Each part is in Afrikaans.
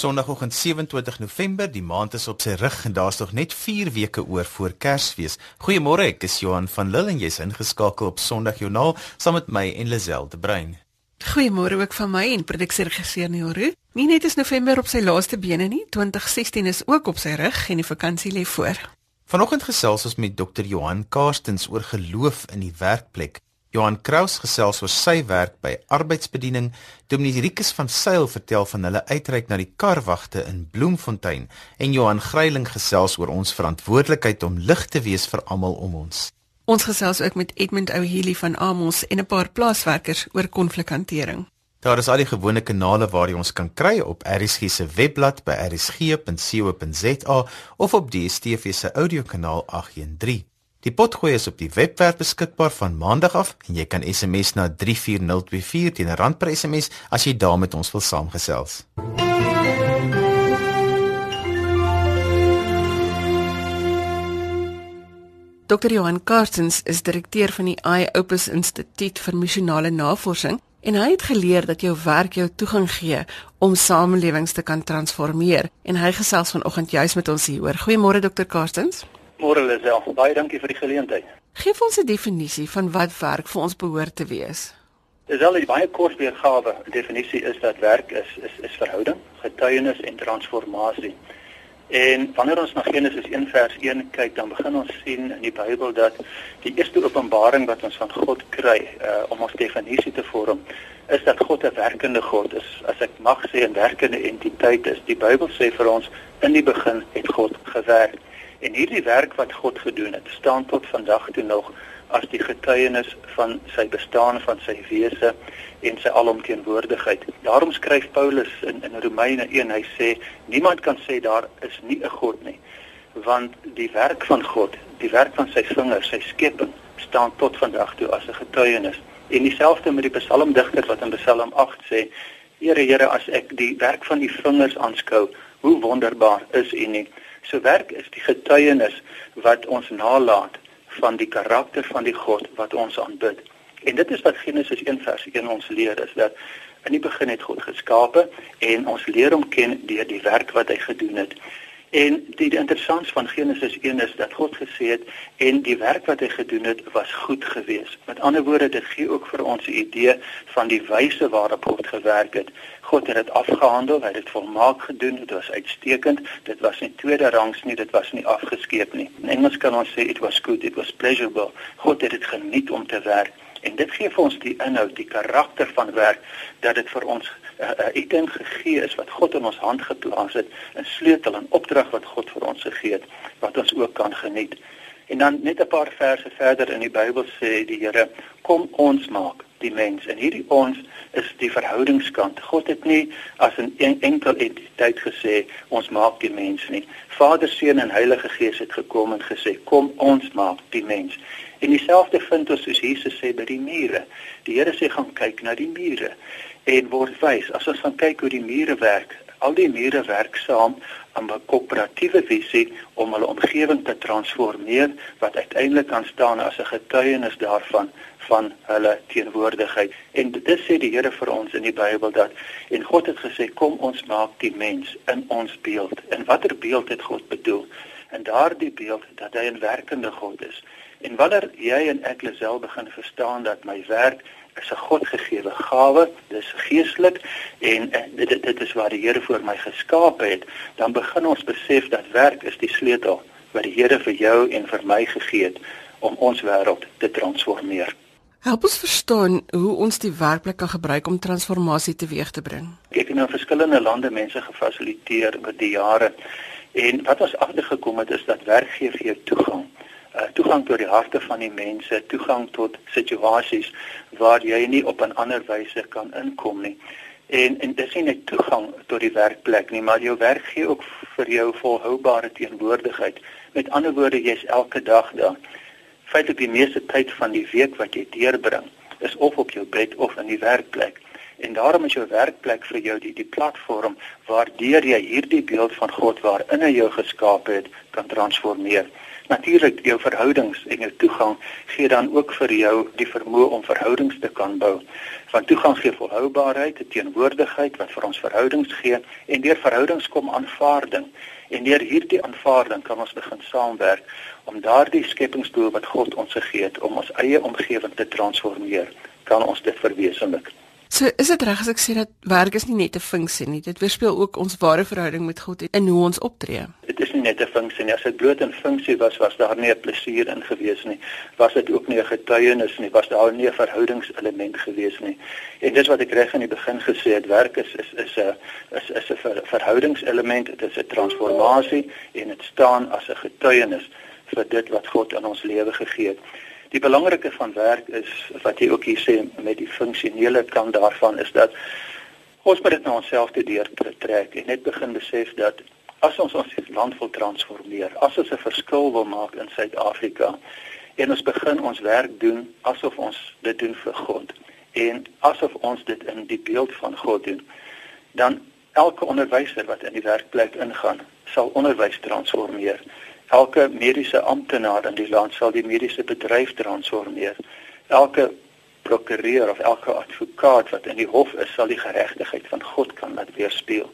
Sondagoggend 27 November, die maand is op sy rug en daar's nog net 4 weke oor voor Kersfees. Goeiemôre, ek is Johan van Lille en jy's ingeskakel op Sondagjoernaal saam met my en Lisel de Bruin. Goeiemôre ook van my en produksieregisseur Neoru. Nie net is November op sy laaste bene nie, 2016 is ook op sy rug en die vakansie lê voor. Vanoggend gesels ons met Dr. Johan Karstens oor geloof in die werkplek. Johan Kraus gesels oor sy werk by arbeidsbediening. Dominee Rikus van Sail vertel van hulle uitreik na die karwagte in Bloemfontein en Johan Greiling gesels oor ons verantwoordelikheid om lig te wees vir almal om ons. Ons gesels ook met Edmund Ouheli van Amos en 'n paar plaaswerkers oor konflikhantering. Daar is al die gewone kanale waar jy ons kan kry op RSG se webblad by rsg.co.za of op DSTV se audiokanaal 813. Die potgooi is op die webwerf beskikbaar van maandag af en jy kan SMS na 34024 teen 'n rand per SMS as jy daar met ons wil saamgesels. Dr. Johan Karstens is direkteur van die iOpus Instituut vir Missionale Navorsing en hy het geleer dat jou werk jou toegang gee om samelewings te kan transformeer en hy gesels vanoggend juis met ons hieroor. Goeiemôre Dr. Karstens. Môre Lisel, baie dankie vir die geleentheid. Geef ons 'n definisie van wat werk vir ons behoort te wees. Dis al 'n baie kort weergawe. Definisie is dat werk is is is verhouding, getuienis en transformasie. En wanneer ons na Genesis 1 vers 1 kyk, dan begin ons sien in die Bybel dat die eerste openbaring wat ons van God kry, uh, om ons definisie te vorm, is dat God 'n werkende God is. As ek mag sê 'n werkende entiteit is. Die Bybel sê vir ons in die begin het God gewerk. En hierdie werk wat God gedoen het, staan tot vandag toe nog as die getuienis van sy bestaan van sy wese en sy alomteenwoordigheid. Daarom skryf Paulus in in Romeine 1, hy sê niemand kan sê daar is nie 'n God nie, want die werk van God, die werk van sy vingers, sy skepping, staan tot vandag toe as 'n getuienis. En dieselfde met die psalmdigter wat in Psalm 8 sê: Here, Here, as ek die werk van u vingers aanskou, hoe wonderbaar is u nie. So werk is die getuienis wat ons nalat van die karakter van die God wat ons aanbid. En dit is wat Genesis 1 vers 1 ons leer is dat in die begin het God geskape en ons leer hom ken deur die werk wat hy gedoen het. En die, die interessant van Genesis 1 is dat God gesê het en die werk wat hy gedoen het was goed geweest. Met ander woorde, dit gee ook vir ons 'n idee van die wyse waarop God gewerk het. God het dit afgehandel, hy het dit volmaak gedoen, dit was uitstekend. Dit was nie tweede rangs nie, dit was nie afgeskeep nie. In Engels kan ons sê it was good, it was pleasurable. God het dit geniet om te werk. En dit gee vir ons die inhoud, die karakter van werk dat dit vir ons uh, uh, item gegee is wat God in ons hand geplaas het, 'n sleutel en opdrag wat God vir ons gegee het wat ons ook kan geniet. En dan net 'n paar verse verder in die Bybel sê die Here, kom ons maak die mens. En hierdie ons is die verhoudingskant. God het nie as 'n en enkel entiteit gesê ons maak die mens nie. Vader, Seun en Heilige Gees het gekom en gesê, kom ons maak die mens. En dieselfde vind ons soos Jesus sê by die mure. Die Here sê gaan kyk na die mure en word wys. As ons gaan kyk hoe die mure werk, al die mure werk saam aan 'n koöperatiewe visie om hulle omgewing te transformeer wat uiteindelik kan staan as 'n getuienis daarvan van hulle teenwoordigheid. En dit sê die Here vir ons in die Bybel dat en God het gesê kom ons maak die mens in ons beeld. En watter beeld het God bedoel? En daardie beeld dat hy 'n werkende God is. En wanneer jy en ek lesel begin verstaan dat my werk is 'n Godgegewe gawe, dis geestelik en dit dit is waar die Here vir my geskaap het, dan begin ons besef dat werk is die sleutel wat die Here vir jou en vir my gegee het om ons wêreld te transformeer. Help ons verstaan hoe ons die werkplek kan gebruik om transformasie teweeg te bring. Ek het nou verskillende lande mense gefasiliteer oor die jare en wat ons agtergekom het is dat werk gee vir jou toegang uh, toegang tot die harte van die mense, toegang tot situasies waar jy nie op 'n ander wyse kan inkom nie. En en dis nie net toegang tot die werkplek nie, maar jou werk gee ook vir jou volhoubare teenwoordigheid. Met ander woorde, jy's elke dag daar. Feitelik die meeste tyd van die week wat jy deurbring, is of op jou bed of in die werkplek. En daarom is jou werkplek vir jou die die platform waardeur jy hierdie beeld van God waarin hy jou geskaap het kan transformeer. Natuurlik jou verhoudings en jou toegang gee dan ook vir jou die vermoë om verhoudings te kan bou. Want toegang gee volhoubaarheid, teenwoordigheid wat vir ons verhoudings gee en deur verhoudings kom aanvaarding. En deur hierdie aanvaarding kan ons begin saamwerk om daardie skepingsdoel wat God ons gegee het om ons eie omgewing te transformeer, kan ons dit verwesenlik. So is dit reg as ek sê dat werk is nie net 'n funksie nie. Dit weerspieël ook ons ware verhouding met God en hoe ons optree. Dit is nie net 'n funksie nie. As dit bloot 'n funksie was, was daar nie 'n plesier in gewees nie. Was dit ook nie 'n getuienis nie, was daar nie 'n verhoudingselement gewees nie. En dis wat ek reg aan die begin gesê het, werk is is is 'n is is 'n ver, verhoudingselement, dit is 'n transformasie en dit staan as 'n getuienis vir dit wat God in ons lewe gegee het. Die belangrike van werk is wat jy ook hier sê met die funksionele kant daarvan is dat ons moet dit na onsself toe deur trek en net begin besef dat as ons ons land wil transformeer, as ons 'n verskil wil maak in Suid-Afrika en ons begin ons werk doen asof ons dit doen vir God en asof ons dit in die beeld van God doen, dan elke onderwyser wat in die werkplek ingaan, sal onderwys transformeer elke mediese amptenaar in die land sal die mediese bedryf transformeer. Elke prokureur of elke advokaat wat in die hof is, sal die geregtigheid van God kan laat weerspieël.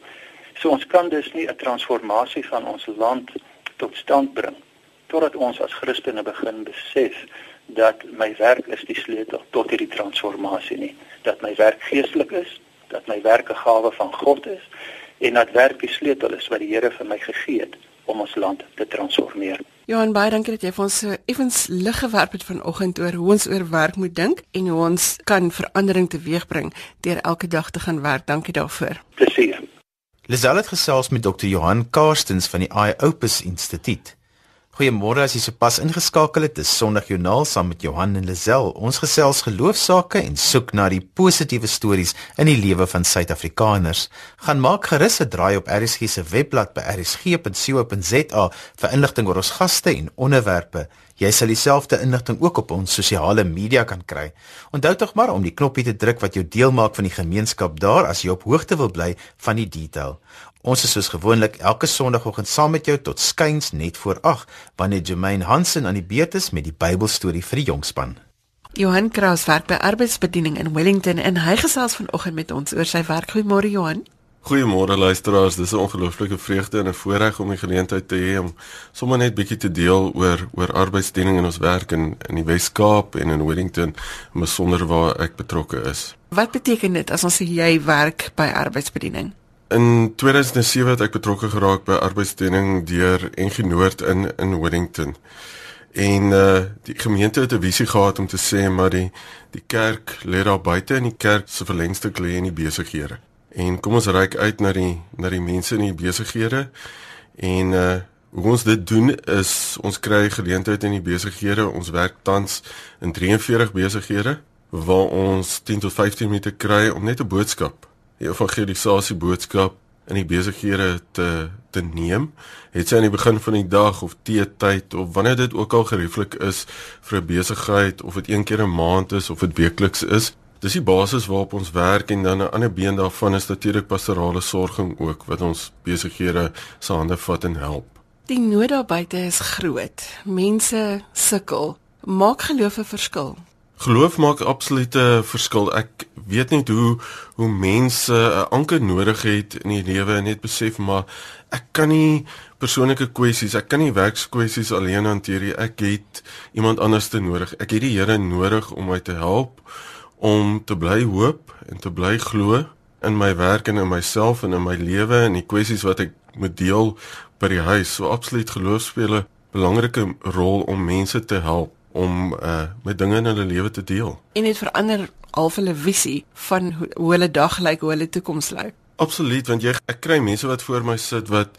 So ons kan dus nie 'n transformasie van ons land tot stand bring totdat ons as Christene begin besef dat my werk is die sleutel tot hierdie transformasie nie. Dat my werk geestelik is, dat my werk 'n gawe van God is en dat werk die sleutel is wat die Here vir my gegee het om ons land te transformeer. Johan baie dankie dat jy vir ons so effens lig gewerp het vanoggend oor hoe ons oor werk moet dink en hoe ons kan verandering teweegbring deur elke dag te gaan werk. Dankie daarvoor. Plesier. Lisel het gesels met Dr. Johan Karstens van die iOpus Instituut. Goeiemôre as jy sopas ingeskakel het. Dis Sondag Joernaal saam met Johan en Lisel. Ons gesels geloofsaake en soek na die positiewe stories in die lewe van Suid-Afrikaners. Gaan maak gerus 'n draai op RSG se webblad by rsg.co.za vir inligting oor ons gaste en onderwerpe. Jy sal dieselfde inligting ook op ons sosiale media kan kry. Onthou tog maar om die knoppie te druk wat jou deel maak van die gemeenskap daar as jy op hoogte wil bly van die detail. Ons is soos gewoonlik elke Sondagoggend saam met jou tot skuins net voor 8 wanneer Jermaine Hansen aan die beurt is met die Bybelstorie vir die jongspan. Johan Kraus werk by arbeidsbediening in Wellington en hy gesels vanoggend met ons oor sy werk. Goeiemôre Johan. Goeiemôre luisteraars. Dis 'n ongelooflike vreugde en 'n voorreg om die geleentheid te hê om sommer net bietjie te deel oor oor arbeidsdiening in ons werk in in die Wes-Kaap en in Wellington, besonder waar ek betrokke is. Wat beteken dit as ons sê jy werk by arbeidsbediening? In 2007 het ek betrokke geraak by arbeidsdiening deur NG Noord in in Wellington. En uh die gemeente het 'n visie gehad om te sê maar die die kerk lê daar buite en die kerk se verlengstuk lê in die besighede. En kom ons reik uit na die na die mense in die besighede en uh hoe ons dit doen is ons kry geleenthede in die besighede. Ons werk tans in 43 besighede waar ons 10 tot 15 minute kry om net 'n boodskap die evangelisasie boodskap in die besighede te te neem. Het sy aan die begin van die dag of teetyd of wanneer dit ook al gerieflik is vir 'n besigheid of dit een keer 'n maand is of dit weekliks is. Dis die basis waarop ons werk en dan 'n ander been daarvan is natuurlik pastorale sorging ook wat ons besighede se hande vat en help. Die nood daar buite is groot. Mense sukkel. Maak geloof 'n verskil. Geloof maak absolute verskil. Ek weet net hoe hoe mense 'n anker nodig het in die lewe en net besef maar ek kan nie persoonlike kwessies, ek kan nie werkskwessies alleen hanteer nie. Ek het iemand anders te nodig. Ek het die Here nodig om my te help om te bly hoop en te bly glo in my werk en in myself en in my lewe en die kwessies wat ek moet deel by die huis. So absoluut geloof speel 'n belangrike rol om mense te help om uh met dinge in hulle lewe te deel. En dit verander al hulle visie van hoe, hoe hulle dag lyk, hoe hulle toekoms lyk. Absoluut, want jy ek kry mense wat voor my sit wat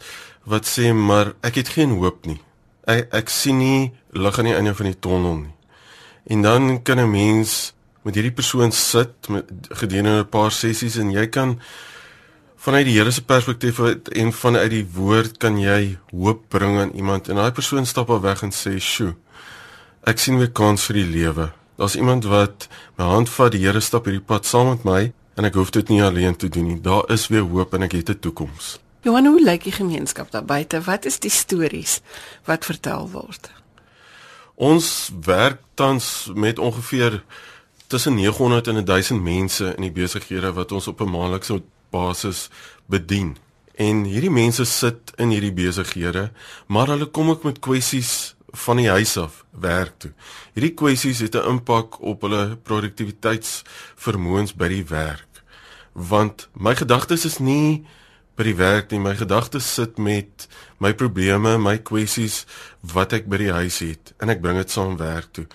wat sê maar ek het geen hoop nie. Ek ek sien nie lig aan die einde van die tonnel nie. En dan kan 'n mens met hierdie persoon sit met gedurende 'n paar sessies en jy kan vanuit die Here se perspektief en vanuit die woord kan jy hoop bring aan iemand en daai persoon stap al weg en sê, "Sjoe, ek sien weer kans vir die lewe." Daar's iemand wat my hand vat, die Here stap hierdie pad saam met my en ek hoef dit nie alleen te doen nie. Daar is weer hoop en ek het 'n toekoms. Johan, hoe lyk die gemeenskap daar buite? Wat is die stories wat vertel word? Ons werk tans met ongeveer tussen 900 en 1000 mense in die besighede wat ons op 'n maandelikse basis bedien. En hierdie mense sit in hierdie besighede, maar hulle kom ook met kwessies van die huis af werk toe. Hierdie kwessies het 'n impak op hulle produktiwiteitsvermoëns by die werk. Want my gedagtes is nie by die werk nie, my gedagtes sit met my probleme, my kwessies wat ek by die huis het en ek bring dit saam werk toe.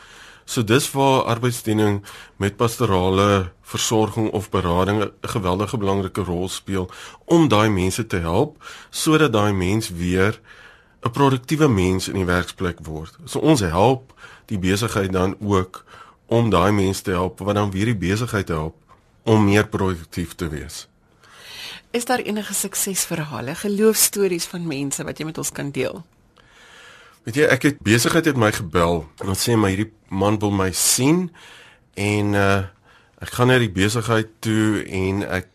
So dis waar arbeidsdiening met pastorale versorging of berading 'n geweldige belangrike rol speel om daai mense te help sodat daai mens weer 'n produktiewe mens in die werksplek word. So ons help die besigheid dan ook om daai mense te help wat dan weer die besigheid help om meer produktief te wees. Is daar enige suksesverhale, geloofstories van mense wat jy met ons kan deel? Weet jy, ek het besigheid het my gebel en hulle sê maar hierdie man wil my sien en uh ek gaan na die besigheid toe en ek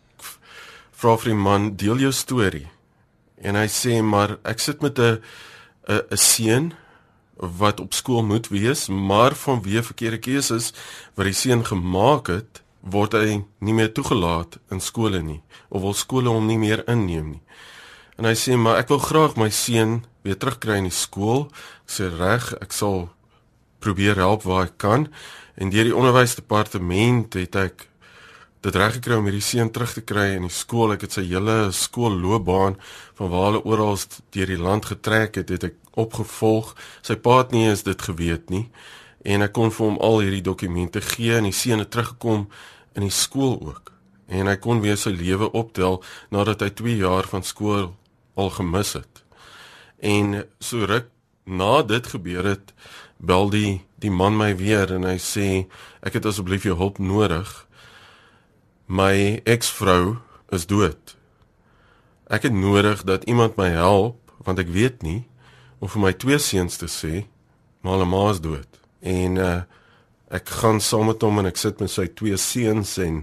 vra vir die man deel jou storie. En hy sê maar ek sit met 'n 'n 'n seun wat op skool moet wees, maar vanweë verkeerde keuses wat die seun gemaak het, word hy nie meer toegelaat in skole nie of wil skole hom nie meer inneem nie. En hy sê maar ek wil graag my seun weer terugkry in die skool. Ek sê reg, ek sal probeer help waar ek kan. En deur die onderwysdepartement het ek dit reg gekry om hierdie seun terug te kry in die skool. Ek het sy hele skoolloopbaan van waar hulle oral deur die land getrek het, het ek opgevolg. Sy pa het nie eens dit geweet nie. En ek kon vir hom al hierdie dokumente gee en die seun het teruggekom in die skool ook. En hy kon weer sy lewe optel nadat hy 2 jaar van skool al gemis het. En so ruk na dit gebeur het, bel die die man my weer en hy sê ek het asseblief jou hulp nodig. My eksvrou is dood. Ek het nodig dat iemand my help want ek weet nie of vir my twee seuns te sê maar hulle ma is dood. En uh ek gaan saam met hom en ek sit met sy twee seuns en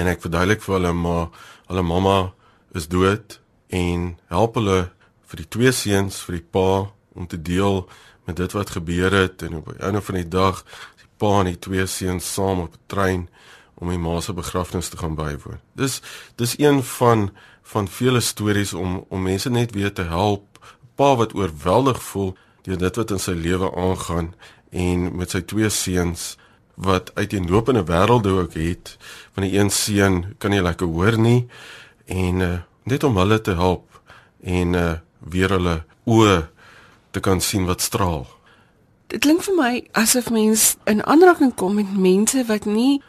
en ek verduidelik vir hulle maar hulle mamma is dood en help hulle vir die twee seuns vir die pa om te deel met dit wat gebeur het en op einde van die dag die pa en die twee seuns saam op 'n trein om die ma se begrafnis te gaan bywoon. Dis dis een van van vele stories om om mense net weer te help. Pa wat oorweldig voel deur dit wat in sy lewe aangaan en met sy twee seuns wat uiteenlopende wêrelde ook het. Van die een seun kan nie lekker hoor nie en uh, net om hulle te help en uh, weer hulle oë te kan sien wat straal. Dit klink vir my asof mens in aanraking kom met mense wat nie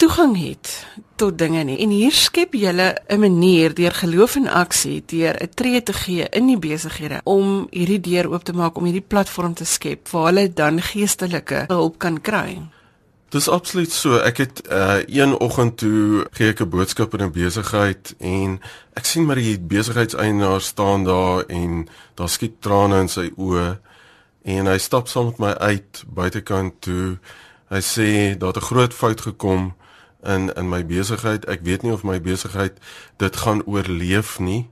toegang het tot dinge nie. En hier skep jy 'n manier deur geloof en aksie, deur 'n tree te gee in die besighede om hierdie deur oop te maak om hierdie platform te skep waar hulle dan geestelike hulp kan kry. Dis absoluut so. Ek het uh een oggend toe gee ek 'n boodskap in 'n besigheid en ek sien maar die besigheidseienaar staan daar en daar skiet trane in sy oë en hy stap saam met my uit buitekant toe. Hy sê daar het 'n groot fout gekom in in my besigheid. Ek weet nie of my besigheid dit gaan oorleef nie.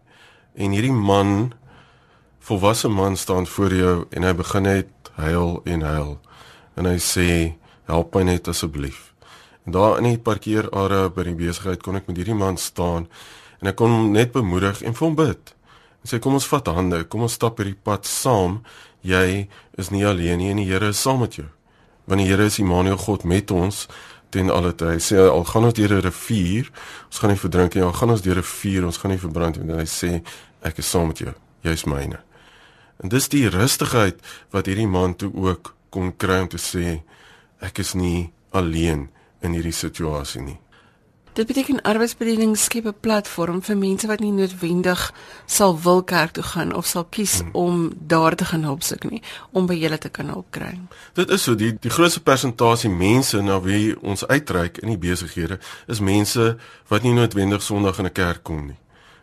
En hierdie man volwasse man staan voor jou en hy begin net huil en huil. En hy sê help my net asseblief. En daar in die parkeerarea by die besigheid kon ek met hierdie man staan en ek kon hom net bemoedig en vir hom bid. En sê kom ons vat hande, kom ons stap hierdie pad saam. Jy is nie alleen nie en die Here is saam met jou. Want die Here is Immanuel God met ons ten alle tye. Hy sê al gaan ons deur 'n rivier, ons gaan nie verdrink nie. Al gaan ons deur 'n vuur, ons gaan nie verbrand nie. Hy sê ek is saam met jou. Jy's myne. En dis die rustigheid wat hierdie man toe ook kon kry om te sê ek is nie alleen in hierdie situasie nie. Dit beteken arbeidsbediening skep 'n platform vir mense wat nie noodwendig sal wil kerk toe gaan of sal kies hmm. om daar te gaan help soek nie, om by julle te kan help kry. Dit is so die die grootste persentasie mense na wie ons uitreik in die besighede is mense wat nie noodwendig Sondag in 'n kerk kom nie.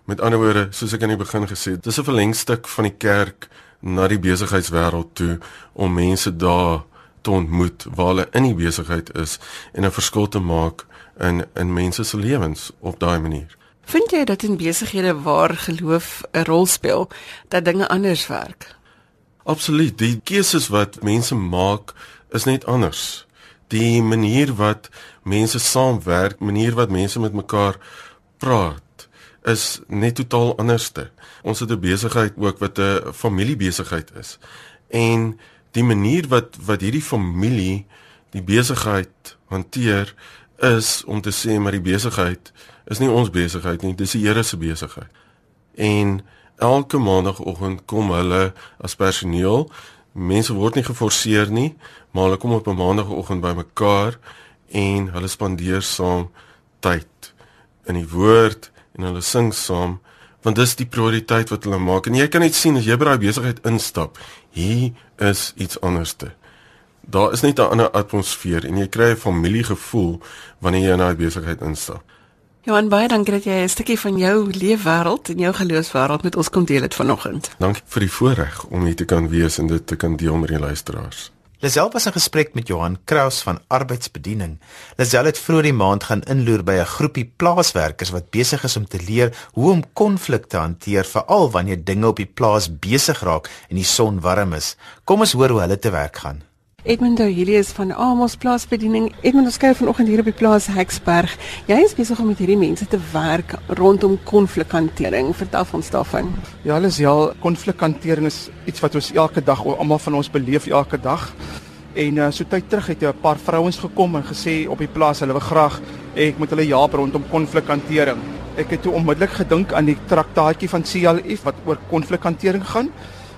Met ander woorde, soos ek aan die begin gesê het, dis 'n verlengstuk van die kerk na die besigheidswêreld toe om mense daar te ontmoet waar hulle in die besigheid is en 'n verskil te maak in in mense se lewens op daai manier. Vind jy dat in besighede waar geloof 'n rol speel, dat dinge anders werk? Absoluut. Die keuses wat mense maak is net anders. Die manier wat mense saamwerk, manier wat mense met mekaar praat, is net totaal anderste. Ons het 'n besigheid ook wat 'n familiebesigheid is. En die manier wat wat hierdie familie die besigheid hanteer is om te sê maar die besigheid is nie ons besigheid nie, dis die Here se besigheid. En elke maandagooggend kom hulle as personeel. Mense word nie geforseer nie, maar hulle kom op 'n maandagooggend bymekaar en hulle spandeer saam tyd in die woord en hulle sing saam want dis die prioriteit wat hulle maak. En jy kan net sien as jy by daai besigheid instap, hier is iets anderste. Daar is net 'n ander atmosfeer en jy kry 'n familiegevoel wanneer jy in daai besigheid instap. Johan baie dankie dat jy 'n stukkie van jou leefwêreld en jou geloofswêreld met ons kom deel het vanoggend. Dankie vir die voorreg om hier te kan wees en dit te kan deel met die luisteraars. Lisel was in gesprek met Johan Kraus van Arbeidsbediening. Lisel het vroeër die maand gaan inloer by 'n groepie plaaswerkers wat besig is om te leer hoe om konflikte hanteer veral wanneer dinge op die plaas besig raak en die son warm is. Kom ons hoor hoe hulle te werk gaan. Edmund Julius van Amos plaasbediening. Edmund, ons kuier vanoggend hier op die plaas Heksberg. Jy is besig om met hierdie mense te werk rondom konflikhantering. Vertel ons daarvan. Ja, alles ja, konflikhantering is iets wat ons elke dag, almal van ons beleef elke dag. En uh, so tyd terug het 'n paar vrouens gekom en gesê op die plaas hulle wil graag ek moet hulle help rondom konflikhantering. Ek het toe onmiddellik gedink aan die traktaatjie van CLF wat oor konflikhantering gaan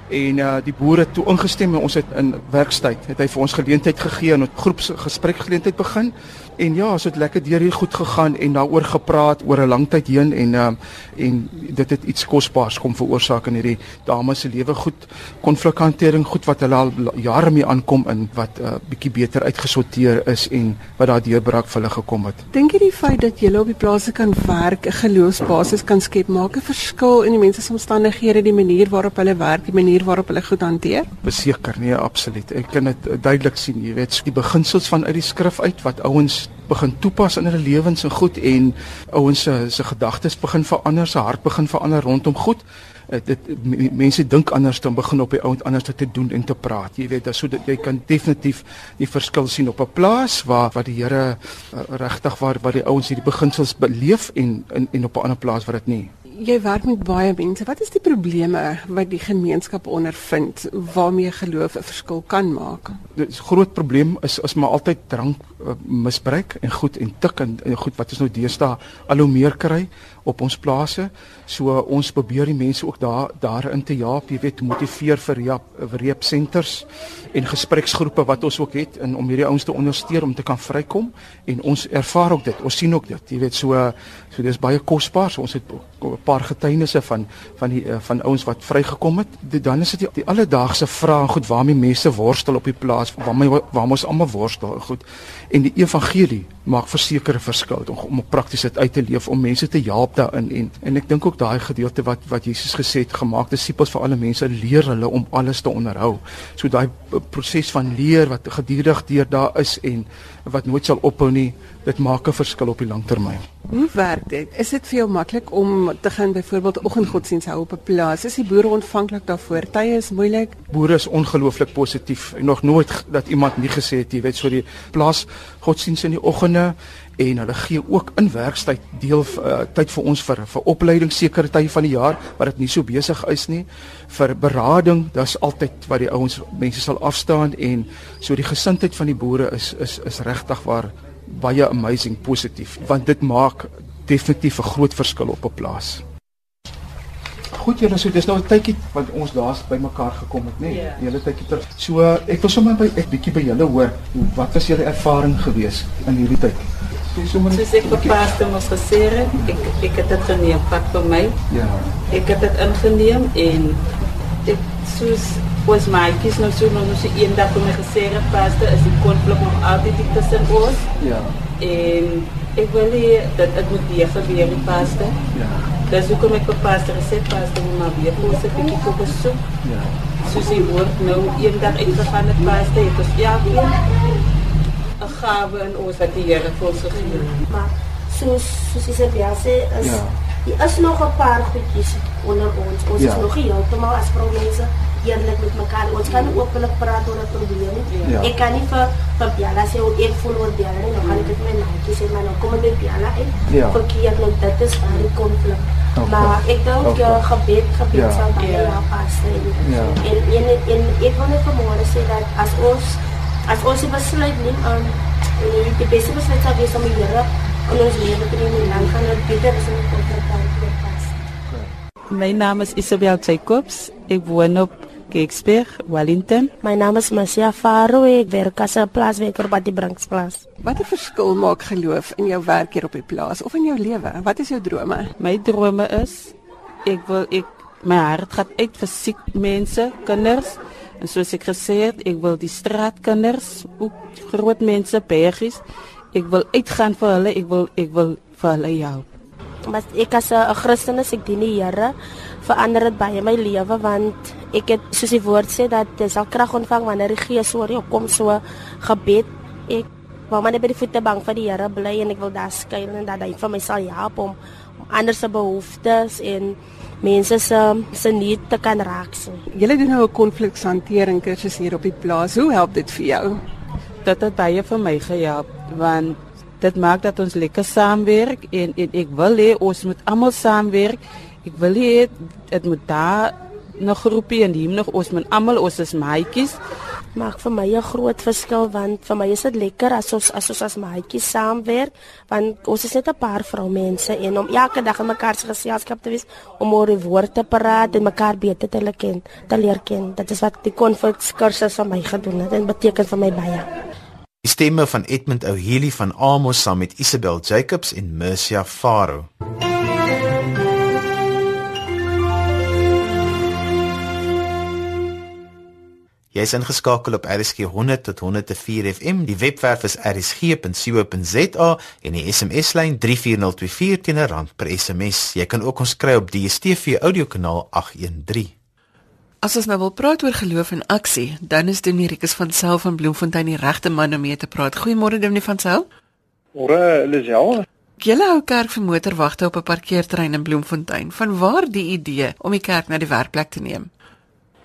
en uh, die boere toe ingestem en ons het in werkstyd het hy vir ons geleentheid gegee en 'n groepsgesprek geleentheid begin en ja, ons het lekker deur hier goed gegaan en daaroor gepraat oor 'n lang tyd heen en um, en dit het iets kosbaars kom veroorsaak in hierdie dames se lewe goed konflikhantering goed wat hulle al jare mee aankom in wat 'n uh, bietjie beter uitgesorteer is en wat daar deurbraak vir hulle gekom het. Dink jy die feit dat jy op die plase kan werk, 'n geloofsbasis kan skep, maak 'n verskil in die mense se omstandighede, die manier waarop hulle werk, die manier waarop hulle goed hanteer? Beseker, nee, absoluut. Ek kan dit duidelik sien, jy weet, die beginsels van uit die skrif uit wat ouens begin toepas in hulle lewens en goed en ouens se se gedagtes begin verander, se hart begin verander rondom goed. Uh, dit mense dink anders dan begin op die ouend anders te doen en te praat. Jy weet, dat so dat jy kan definitief die verskil sien op 'n plaas waar waar die Here uh, regtig waar waar die ouens hierdie beginsels beleef en in en op 'n ander plaas waar dit nie jy werk met baie mense. Wat is die probleme wat die gemeenskap ondervind waarmee geloof 'n verskil kan maak? Die groot probleem is is maar altyd drank uh, misbruik en goed en tik en, en goed wat ons nou deesdae al hoe meer kry op ons plase. So ons probeer die mense ook daar daarin te help, jy weet, motiveer vir reep, reep senters en gespreksgroepe wat ons ook het en om hierdie ouens te ondersteun om te kan vrykom en ons ervaar ook dit. Ons sien ook dit. Jy weet so so dis baie kosbaar. So ons het 'n paar getuienisse van van die eh, van ouens wat vrygekom het. Dan is dit die, die alledaagse vrae goed waarmee mense worstel op die plaas, waarmee waar ons almal worstel. Goed. En die evangelie maak versekerde verskil om, om prakties dit uit te leef om mense te help daarin en en ek dink ook daai gedeelte wat wat Jesus gesê het gemaak disippels vir alle mense leer hulle om alles te onderhou. So daai proses van leer wat gedurig deur daar is en wat nooit sal ophou nie, dit maak 'n verskil op die lang termyn. Hoe werk dit? Is dit vir jou maklik om te gaan byvoorbeeld oggendgodsdiens hou op 'n plaas? Is die boere ontvanklik daarvoor? Tye is moeilik. Boere is ongelooflik positief. Nog nooit dat iemand nie gesê het jy weet so die plaas godsdiens in die oggende en hulle gee ook in werkstyd deel uh, tyd vir ons vir vir opleiding sekere tye van die jaar wat dit nie so besig is nie vir berading dis altyd wat die ouens mense sal afstaan en so die gesindheid van die boere is is is regtig waar baie amazing positief want dit maak definitief 'n groot verskil op 'n plaas. Goed julle, so dis nou 'n tydjie wat ons daar's bymekaar gekom het, nê? Nee, yeah. Hele tydjie terug. So ek wil sommer by ek bietjie by julle hoor, wat was julle ervaring gewees in hierdie tyd? Soos ek vir Pastor mos gesê het, ek ek het dit geneem, vat vir my. Ja. Ek het dit ingeneem en ek soos ons maatjies nou so nou so eendag vir my gesê het Pastor is die konflik nog altyd tussen ons. Ja. En ek wil hê dat dit moet weer gebeur Pastor. Ja. Dis hoekom ek vir Pastor gesê Pastor moet maar weer kos ek bietjie kom besoek. Ja. Soos hy word nou eendag uitgegaan het Pastor, het ons ja weer 'n gawe in ons wat die Here vir ons gegee het. Maar soos soos jy sê, is ja. Hier is nog 'n paar goedjies onder ons. Ons ja. is nog nie heeltemal as vroumense eerlik met mekaar. Ons kan nie openlik praat oor 'n probleem nie. Ja. Ek kan nie vir vir Biala sê hoe ek voel oor Biala nie. Nou gaan ek dit met my maatjie sê maar nou kom ek met Biala uit. Ja. Verkeerd nou dit is waar die konflik. Okay. Maar ek dink Okay. okay. gebed gebed Ja. sal baie Ja. help as jy. Ja. En en en ek wil net vanmôre sê dat as ons as ons die besluit neem aan um, die beste besluit sal wees om die Here in ons lewe te neem en dan gaan dit beter as om konflik te pas. My naam is Isabel Jacobs. Ek woon op Keiksberg, Wellington. My naam is Masia Faro, ek werk as 'n plaaswerker by die Brinksplaas. Watter verskil maak geloof in jou werk hier op die plaas of in jou lewe? Wat is jou drome? My drome is ek wil ek my hart gaan uit vir siek mense, kinders. En soos ek gesê het, ek wil die straatkinders, ook groot mense, bergies. Ek wil uitgaan vir hulle, ek wil ek wil vir hulle help. Maar ek as 'n Christen is ek dien die Here, verander dit baie my lewe want ek het soos die woord sê dat jy sal krag ontvang wanneer die Gees oor jou kom so gebed. Ek wou maar net by die voete bank van die Here bly en ek wil daar skuil en dat hy vir my sal help om, om ander se behoeftes en mense se se need te kan raak sien. Julle doen nou 'n konflikhantering kursus hier op die plaas. Hoe help dit vir jou? Dit het baie vir my gehelp want dit maak dat ons lekker saamwerk en, en ek wil hê ons moet almal saamwerk. Ek wil hê dit moet daar nog groepie en hier nog ons moet almal ons is maatjies. maak vir my 'n groot verskil want vir my is dit lekker as ons as ons as maatjies saamwerk want ons is net 'n paar vroumense en om elke dag in mekaar se geselskap te wees om oor die woord te praat en mekaar beter te leer ken, te leer ken. Dit is wat die konflikskursus vir my gedoen het en beteken vir my baie. Die stemme van Edmund O'Healy van Amos saam met Isabel Jacobs en Mercia Faro. Jy is ingeskakel op RSG 100 tot 104 FM. Die webwerf is rsg.co.za en die SMS-lyn 34024 teen 'n rand per SMS. Jy kan ook ons kry op DStv audiokanaal 813. As ons nou wil praat oor geloof en aksie, dan is Dominikus van Sail van Bloemfontein die regte man om mee te praat. Goeiemôre Dominikus van Sail. Môre, Lisel. Julle hou kerk vir motorwagte op 'n parkeerterrein in Bloemfontein. Vanwaar die idee om die kerk na die werkplek te neem?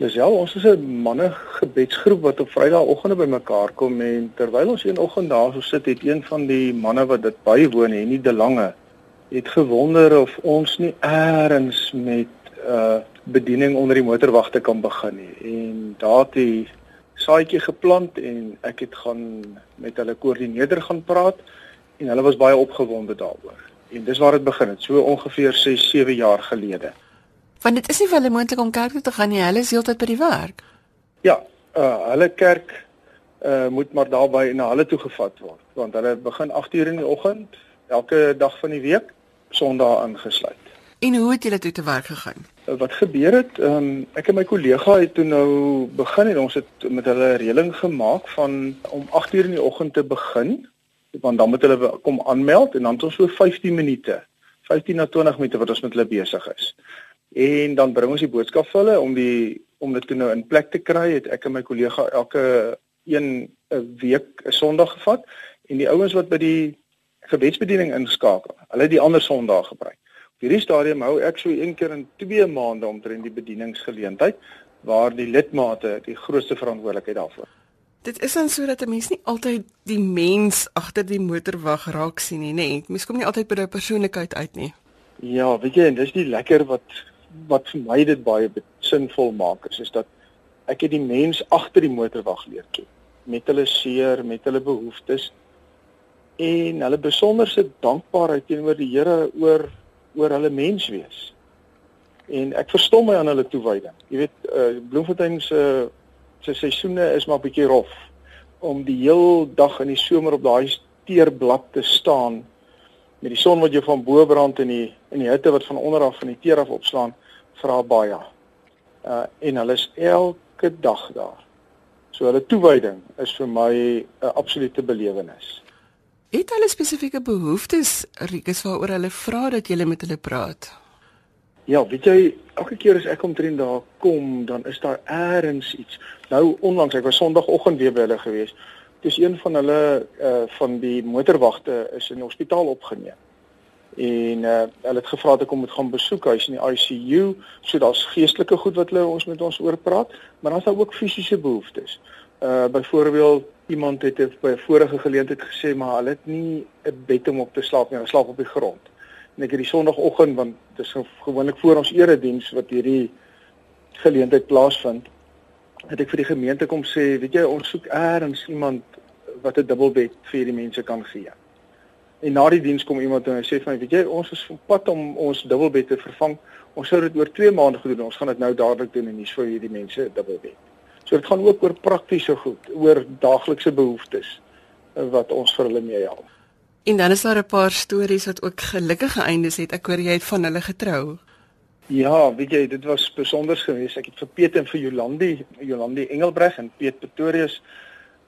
Lisel, ons is 'n manne gebedsgroep wat op Vrydagoggende bymekaar kom en terwyl ons een oggend daar so sit, het een van die manne wat dit bywoon, Henny De Lange, het gewonder of ons nie eers met uh bediening onder die motorwagte kan begin nie. En daar het die saadjie geplant en ek het gaan met hulle koördineerder gaan praat en hulle was baie opgewonde daaroor. En dis waar dit begin het, so ongeveer 6, 7 jaar gelede. Want dit is nie vir hulle moontlik om kerk toe te gaan nie. Hulle is heeltyd by die werk. Ja, uh hulle kerk uh moet maar daarby na hulle toe gevat word want hulle begin 8uur in die oggend elke dag van die week Sondag ingesluit. En hoe het julle toe te werk gegaan? Uh, wat gebeur het, um, ek en my kollega het toe nou begin en ons het met hulle 'n reëling gemaak van om 8uur in die oggend te begin want dan moet hulle kom aanmeld en dan het ons so 15 minute, 15 na 20 minute wat ons met hulle besig is. En dan bring ons die boodskap vir hulle om die om dit toe nou in plek te kry, het ek en my kollega elke een 'n week 'n Sondag gevat en die ouens wat by die gebedsbediening inskakel, hulle die ander Sondag gebruik. Op hierdie stadium hou ek so een keer in 2 maande omtrent die bedieningsgeleentheid waar die lidmate die grootste verantwoordelikheid daarvoor. Dit is dan sodat 'n mens nie altyd die mens agter die motorwag raak sien nie, nê? Nee. Mens kom nie altyd by daai persoonlikheid uit nie. Ja, weet jy, en dis die lekker wat wat vir my dit baie sinvol maak is, is dat ek het die mens agter die motorwag leer ken met hulle seer, met hulle behoeftes en hulle besonderse dankbaarheid teenoor die Here oor oor hulle mens wees. En ek verstom my aan hulle toewyding. Jy weet, uh, Bloemfontein se se seisoene is maar bietjie rof om die heel dag in die somer op daai teerblad te staan met die son wat jou van bo brand en die en die hitte wat van onder af van die teer af opslaan vra baie. Uh en hulle is elke dag daar. So hulle toewyding is vir my 'n absolute belewenis. Het hulle spesifieke behoeftes, Rikus, waaroor hulle vra dat jy met hulle praat? Ja, weet jy, elke keer as ek omtrent daar kom, dan is daar eers iets. Nou onlangs, ek was Sondagoggend weer by hulle gewees. Dis een van hulle uh van die motorwagte is in die hospitaal opgeneem. en uh, hulle het gevra dat ek hom moet gaan besoek hy's in die ICU so daar's geestelike goed wat hulle ons met ons oor praat maar dan's daar ook fisiese behoeftes uh byvoorbeeld iemand het by 'n vorige geleentheid gesê maar hulle het nie 'n bed om op te slaap nie hulle slaap op die grond en ek het die sonoggend want dit is gewoonlik voor ons erediens wat hierdie geleentheid plaasvind het ek vir die gemeente kom sê weet jy ons soek eers iemand wat 'n dubbelbed vir hierdie mense kan gee En na die diens kom iemand en hy sê vir my, weet jy, ons is op pad om ons dubbelbed te vervang. Ons sou dit oor 2 maande gedoen. Ons gaan dit nou dadelik doen en nie vir hierdie mense dubbelbed. So dit gaan ook oor praktiese goed, oor daaglikse behoeftes eh, wat ons vir hulle mee help. En dan is daar 'n paar stories wat ook gelukkige eindes het. Ek hoor jy het van hulle getrou. Ja, weet jy, dit was besonder geweest. Ek het vir Piet en vir Jolandi, Jolandi Engelbreg en Piet Pretorius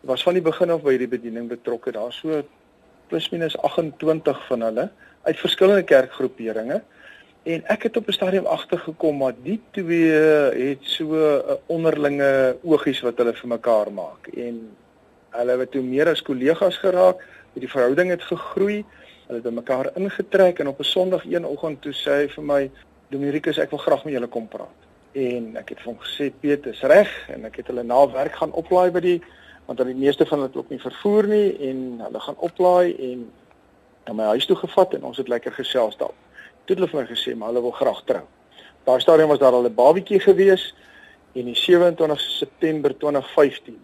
was van die begin af by hierdie bediening betrokke. Daar so plus minus 28 van hulle uit verskillende kerkgroeperinge en ek het op 'n stadium agtergekom maar die twee het so 'n onderlinge oogies wat hulle vir mekaar maak en hulle het toe meer as kollegas geraak die verhouding het gegroei hulle het mekaar ingetrek en op 'n Sondag een oggend toe sê hy vir my Dominikus ek wil graag met julle kom praat en ek het vir hom gesê Piet is reg en ek het hulle na werk gaan oplaai by die want dan die meeste van hulle ook nie vervoer nie en hulle gaan oplaai en na my huis toe gevat en ons het lekker gesels daar. Toe het hulle vir my gesê maar hulle wil graag trou. Daar stadium was daar al 'n babietjie gewees en die 27 September 2015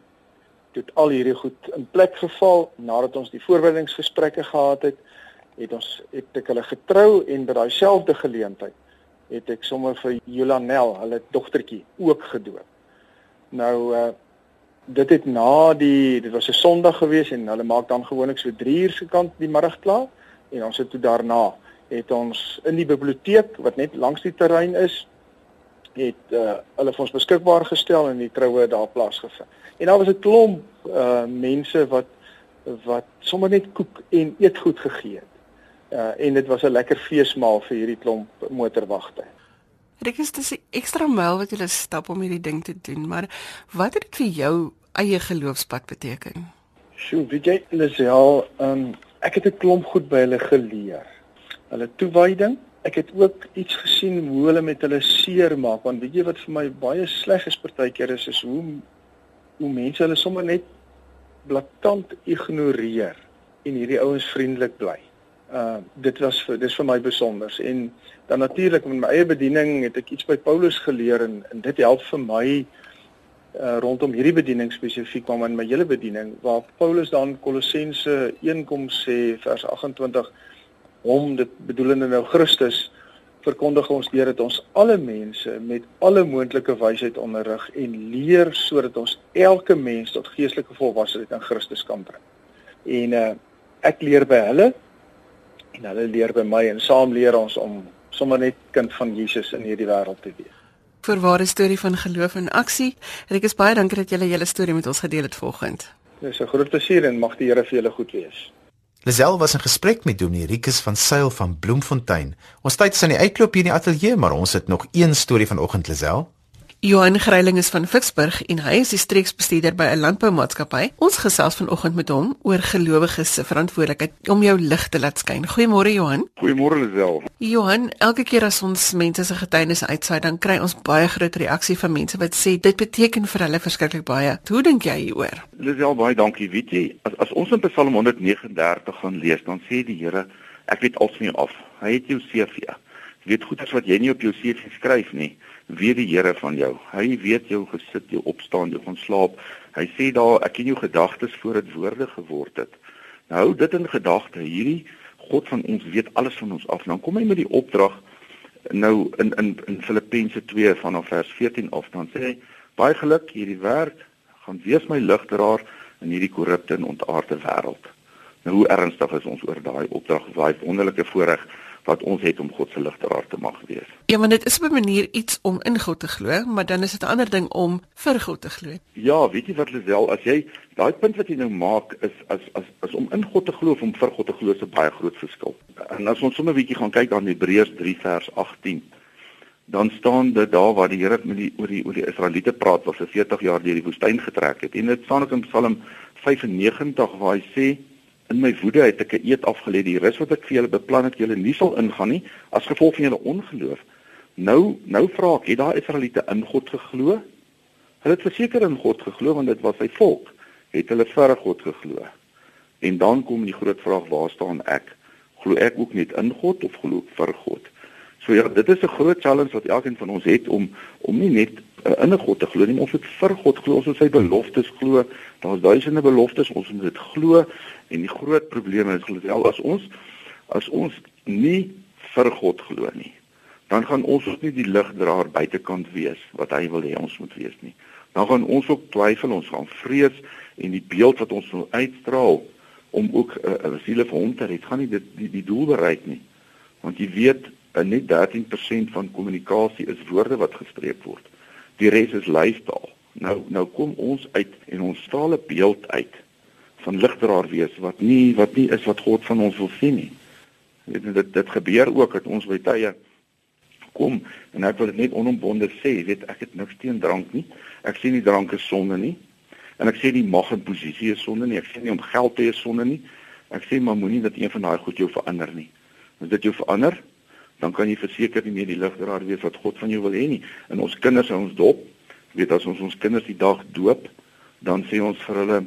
het al hierdie goed in plek geval nadat ons die voorbereidingsgesprekke gehad het het ons het ek hulle getrou en by daai selfde geleentheid het ek sommer vir Jolanel, hulle dogtertjie, ook gedoop. Nou uh dit het na die dit was 'n Sondag gewees en hulle maak dan gewoonlik so 3 uur se kant die middag klaar en ons het toe daarna het ons in die biblioteek wat net langs die terrein is het uh, hulle vir ons beskikbaar gestel en die troue daar plaasgevind. En daar was 'n klomp uh mense wat wat sommer net koek en eetgoed gegee het. Uh en dit was 'n lekker feesmaal vir hierdie klomp motorwagte. Dit is 'n ekstra myl wat jy stap om hierdie ding te doen, maar wat het dit vir jou eie geloofspad beteken? Sjoe, weet jy, Lisel, um, ek het 'n klomp goed by hulle geleer. Hulle toewyding, ek het ook iets gesien hoe hulle met hulle seer maak, want weet jy wat vir my baie sleg is partykeer is is hoe hoe mense hulle sommer net blaatant ignoreer en hierdie ouens vriendelik bly uh dit was vir dis vir my besonder en dan natuurlik met my eie bediening het ek iets by Paulus geleer en, en dit help vir my uh rondom hierdie bediening spesifiek maar in my hele bediening waar Paulus dan Kolossense 1 kom sê vers 28 hom dit bedoelende nou Christus verkondig ons deur dit ons alle mense met alle moontlike wysheid onderrig en leer sodat ons elke mens tot geestelike volwassenheid in Christus kan bring. En uh ek leer by hulle en hulle leer by my en saam leer ons om sommer net kind van Jesus in hierdie wêreld te wees. Vir ware storie van geloof en aksie. Ek is baie dankie dat julle julle storie met ons gedeel het vanoggend. Dis 'n groot plesier en mag die Here vir julle goed wees. Lisel was in gesprek met Dominee Rikus van Sail van Bloemfontein. Ons tyd is aan die uitloop hier in die ateljee, maar ons het nog een storie vanoggend Lisel. Johan Greiling is van Ficksburg en hy is die streeksbestuurder by 'n landboumaatskappy. Ons gesels vanoggend met hom oor gelowiges se verantwoordelikheid om jou lig te laat skyn. Goeiemôre Johan. Goeiemôre Lisel. Johan, elke keer as ons mense se getuienis uitsaai, dan kry ons baie groot reaksie van mense wat sê dit beteken vir hulle verskriklik baie. Hoe dink jy hieroor? Lisel, baie dankie. Weet jy, as as ons in Psalm 139 gaan lees, dan sê die Here, ek weet alles van jou af. Hy het jou CV. Jy weet goed as wat jy nie op jou CV skryf nie weet die Here van jou. Hy weet jou gesit, jou opstaan, jou gaan slaap. Hy sê daar ek ken jou gedagtes voor dit woorde geword het. Nou hou dit in gedagte. Hierdie God van ons weet alles van ons af. Dan kom hy met die opdrag nou in in in Filippense 2 vanaf vers 14 af dan sê hy baie geluk hierdie werk gaan wees my ligdraer in hierdie korrupte en ontaarde wêreld. Nou hoe ernstig is ons oor daai opdrag? Daai wonderlike voorreg wat ons het om God se ligdraer te mag wees. Ja, want dit is op 'n manier iets om in God te glo, maar dan is dit 'n ander ding om vir God te glo. Ja, weet jy wat Lisel, as jy daai punt wat jy nou maak is as as as om in God te glo of om vir God te glo is 'n baie groot verskil. En as ons sommer 'n bietjie gaan kyk aan Hebreërs 3 vers 18 dan staan dit daar waar die Here met die oor die oor die Israeliete praat wat vir 40 jaar deur die woestyn getrek het. En dit staan ook in Psalm 95 waar hy sê in my woede het ek 'n eed afgelê die rus wat ek vir julle beplan het julle nie sal ingaan nie as gevolg van julle ongeloof. Nou nou vra ek, het daai Israeliete in God geglo? Hulle het verseker in God geglo want dit was sy volk. Het hulle vir God geglo? En dan kom die groot vraag, waar staan ek? Glo ek ook net in God of glo ek vir God? So ja, dit is 'n groot challenge wat elkeen van ons het om om nie net in 'n God te glo nie, ons moet vir God glo, ons moet sy beloftes glo. Daar's duisende beloftes, ons moet dit glo en die groot probleem is wel as ons as ons nie vir God glo nie, dan gaan ons ook nie die ligdraer buitekant wees wat hy wil hê ons moet wees nie. Dan gaan ons ook twyfel, ons gaan vrees en die beeld wat ons wil uitstraal om ook 'n uh, uh, siele vir hom te red, gaan nie dit die, die doel bereik nie. Want jy weet en net 13% van kommunikasie is woorde wat gespreek word. Die res is lyfstaal. Nou nou kom ons uit en ons staal 'n beeld uit van ligdraer wees wat nie wat nie is wat God van ons wil sien nie. Jy dit dit gebeur ook dat ons by tye kom en ek wil dit net onombonde sê, weet ek het niks teen drank nie. Ek sê nie drank is sonde nie. En ek sê nie mag en posisie is sonde nie. Ek sê nie om geld te hê is sonde nie. Ek sê maar moenie dat een van daai goed jou verander nie. As dit jou verander, dan kan jy verseker nie meer die ligdraer wees wat God van jou wil hê nie. En ons kinders en ons dop, weet as ons ons kinders die dag doop, dan sê ons vir hulle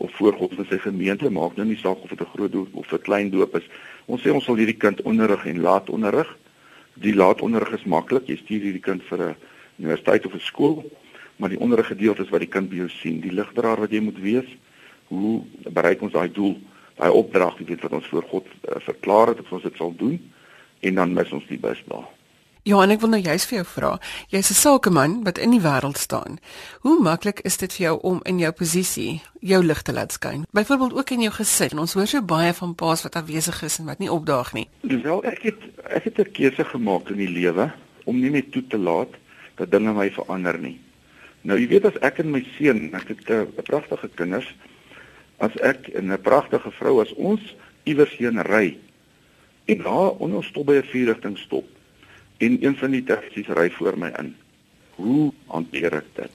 of voor God in sy gemeente maak nou nie saak of dit 'n groot doop of 'n klein doop is. Ons sê ons sal hierdie kind onderrig en laat onderrig. Die laat onderrig is maklik. Jy stuur hierdie kind vir 'n universiteit of 'n skool, maar die onderrig gedeelte is wat die kind by jou sien, die ligdraer wat jy moet wees. Hoe bereik ons daai doel? Daai opdrag, jy weet wat ons voor God uh, verklaar het of ons dit sal doen en dan mis ons die bus daar. Johan, ek wil nou juist vir jou vra. Jy's 'n sakeman wat in die wêreld staan. Hoe maklik is dit vir jou om in jou posisie jou lig te laat skyn? Byvoorbeeld ook in jou gesin. Ons hoor so baie van paas wat afwesig is en wat nie opdaag nie. Wel, ek het ek het 'n keuse gemaak in die lewe om nie net toe te laat dat dinge my verander nie. Nou, jy weet as ek en my seun, ek het 'n pragtige kinders, as ek en 'n pragtige vrou as ons iewers heen ry, En daar onder stop by 'n vierrigting stop. En een van die taksies ry voor my in. Hoe hanteer ek dit?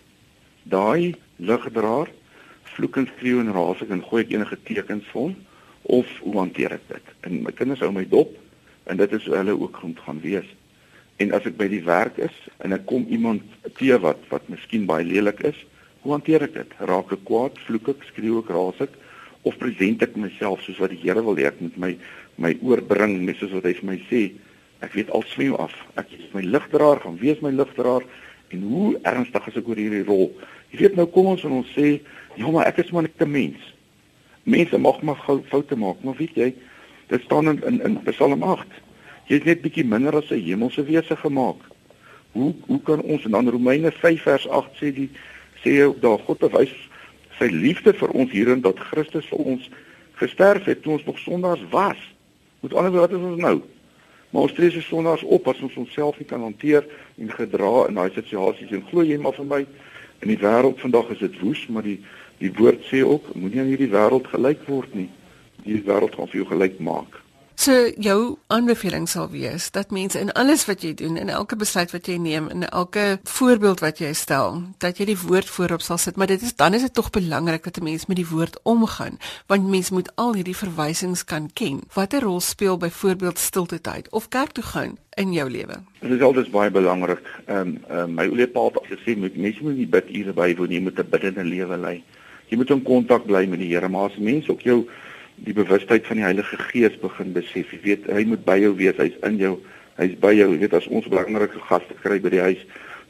Daai ligdraer vloek en skreeu en raas ek en gooi ek enige tekens vir hom of hoe hanteer ek dit? En my kinders hou my dop en dit is hoe hulle ook moet gaan wees. En as ek by die werk is en ek kom iemand te wat wat miskien baie lelik is, hoe hanteer ek dit? Raak ek kwaad, vloek ek, skreeu ek, raas ek of present ek myself soos wat die Here wil hê ek moet my my oorbring net soos wat hy vir my sê ek weet al smeeu af. Ek is my ligdraer gaan wees my ligdraer. En hoe ernstig is ek oor hierdie rol? Jy weet nou kom ons en ons sê ja maar ek is maar net 'n mens. Mense mag maar foute maak maar weet jy dit staan in in, in Psalm 8 jy's net bietjie minder as 'n hemelse wese gemaak. Hoe hoe kan ons en dan Romeine 5 vers 8 sê die sê ook daar God bewys sy liefde vir ons hierin dat Christus vir ons gesterf het toe ons nog sondaars was Met ander woorde, wat is ons nou? Maar ons tree se sondaars op as ons onsself nie kan hanteer en gedra in daai situasies en glo jy maar vir my in die wêreld vandag is dit woes, maar die die woord sê ook moenie aan hierdie wêreld gelyk word nie. Die wêreld gaan vir jou gelyk maak. So jou aanbeveling sal wees dat mense in alles wat jy doen, in elke besluit wat jy neem, in elke voorbeeld wat jy stel, dat jy die woord voorop sal sit, maar dit is dan is dit tog belangrik dat 'n mens met die woord omgaan, want mens moet al hierdie verwysings kan ken. Watter rol speel byvoorbeeld stilte tyd of kerk toe gaan in jou lewe? Dit is altyd baie belangrik. Ehm um, um, my ouer pa het gesê moet mense moet nie bid ure bywoon nie, jy moet 'n biddende lewe lei. Jy moet in kontak bly met die Here, maar as mense ook jou die bewustheid van die Heilige Gees begin besef. Jy weet, hy moet by jou wees, hy's in jou, hy's by jou. Jy weet as ons belangrike gaste kry by die huis,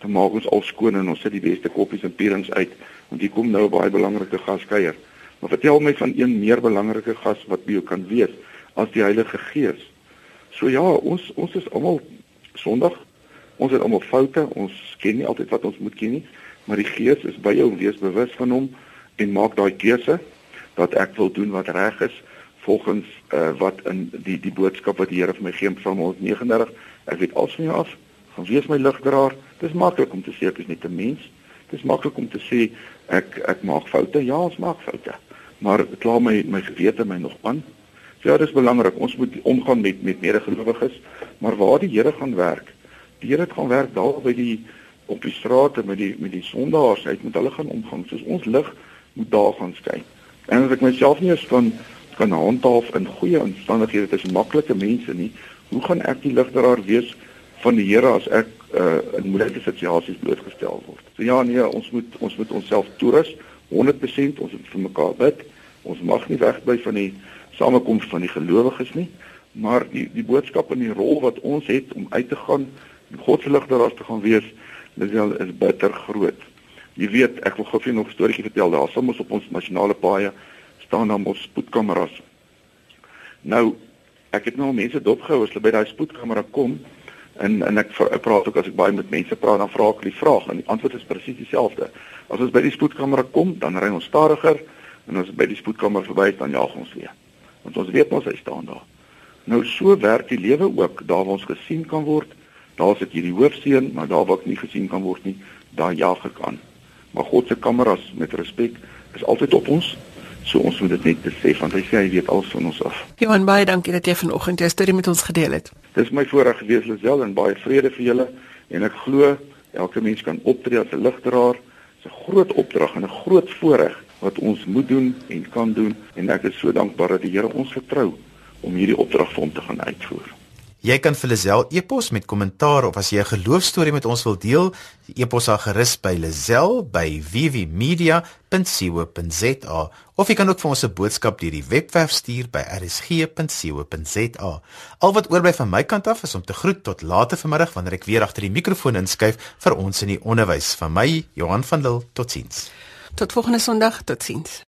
dan maak ons al skoon en ons sit die beste koppies en pierings uit, want hier kom nou 'n baie belangrike gaskuier. Maar vertel my van een meer belangrike gas wat by jou kan wees as die Heilige Gees. So ja, ons ons is almal Sondag. Ons het almal foute. Ons ken nie altyd wat ons moet ken nie, maar die Gees is by jou, wees bewus van hom en maak daai keuse dat ek wil doen wat reg is volgens uh, wat in die die boodskap wat die Here vir my gee in Psalm 139 ek weet als van jou af gaan wees my ligdraer. Dis maklik om te sê ek is net 'n mens. Dis maklik om te sê ek ek maak foute. Ja ons maak foute. Maar klaar my my gewete my nog aan. So ja dis belangrik. Ons moet omgaan met met medegelowiges. Maar waar die Here gaan werk die Here gaan werk daar by die op die strate met die met die sondaars. Hy moet hulle gaan omgang. Soos ons lig moet daar gaan skyn En as ek myself nie eens van kan handhaaf in goeie omstandighede tussen maklike mense nie, hoe gaan ek die ligdraer wees van die Here as ek uh, in moeilike situasies blootgestel word? So ja nee, ons moet ons moet onsself toerus 100% ons moet vir mekaar bid. Ons mag nie wegbly van die samekoms van die gelowiges nie, maar die die boodskap en die rol wat ons het om uit te gaan en God se ligdraers te gaan wees, dit is bitter groot. Jy weet, ek wil gou vir nog 'n storieetjie vertel. Daar sal ons op ons nasionale paaie staan dan ons spoedkameras. Nou, ek het nou mense dopgehou as hulle by daai spoedkamera kom en en ek, ek praat ook as ek baie met mense praat dan vra ek hulle die vraag en die antwoord is presies dieselfde. As ons by die spoedkamera kom, dan ry ons stadiger en as ons by die spoedkamera verby is, dan jaag ons weer. Want ons weet mos hy staan daar. Nou so werk die lewe ook, daar waar ons gesien kan word, daar sit hierdie hoofseun, maar daar waar ek nie gesien kan word nie, daar jaag ek aan. Maar God se kameras met respek is altyd op ons. So ons moet dit net besef want hy sê hy weet alles van ons af. Johan baie dankie dat jy vanoggend jou storie met ons gedeel het. Dis my voorreg gewees Lisel en baie vrede vir julle en ek glo elke mens kan optree as 'n ligdraer. Dis 'n groot opdrag en 'n groot voorreg wat ons moet doen en kan doen en ek is so dankbaar dat die Here ons vertrou om hierdie opdrag vir hom te gaan uitvoer. Jy kan vir Lisel e-pos met kommentaar of as jy 'n geloofstorie met ons wil deel, e-pos haar gerus by lisel@vvmedia.co.za of jy kan ook vir ons 'n boodskap deur die webwerf stuur by rsg.co.za. Al wat oorbly van my kant af is om te groet tot later vanmiddag wanneer ek weer agter die mikrofoon inskuif vir ons in die onderwys van my Johan van Lille. Totsiens. Tot volgende Sondag, totsiens.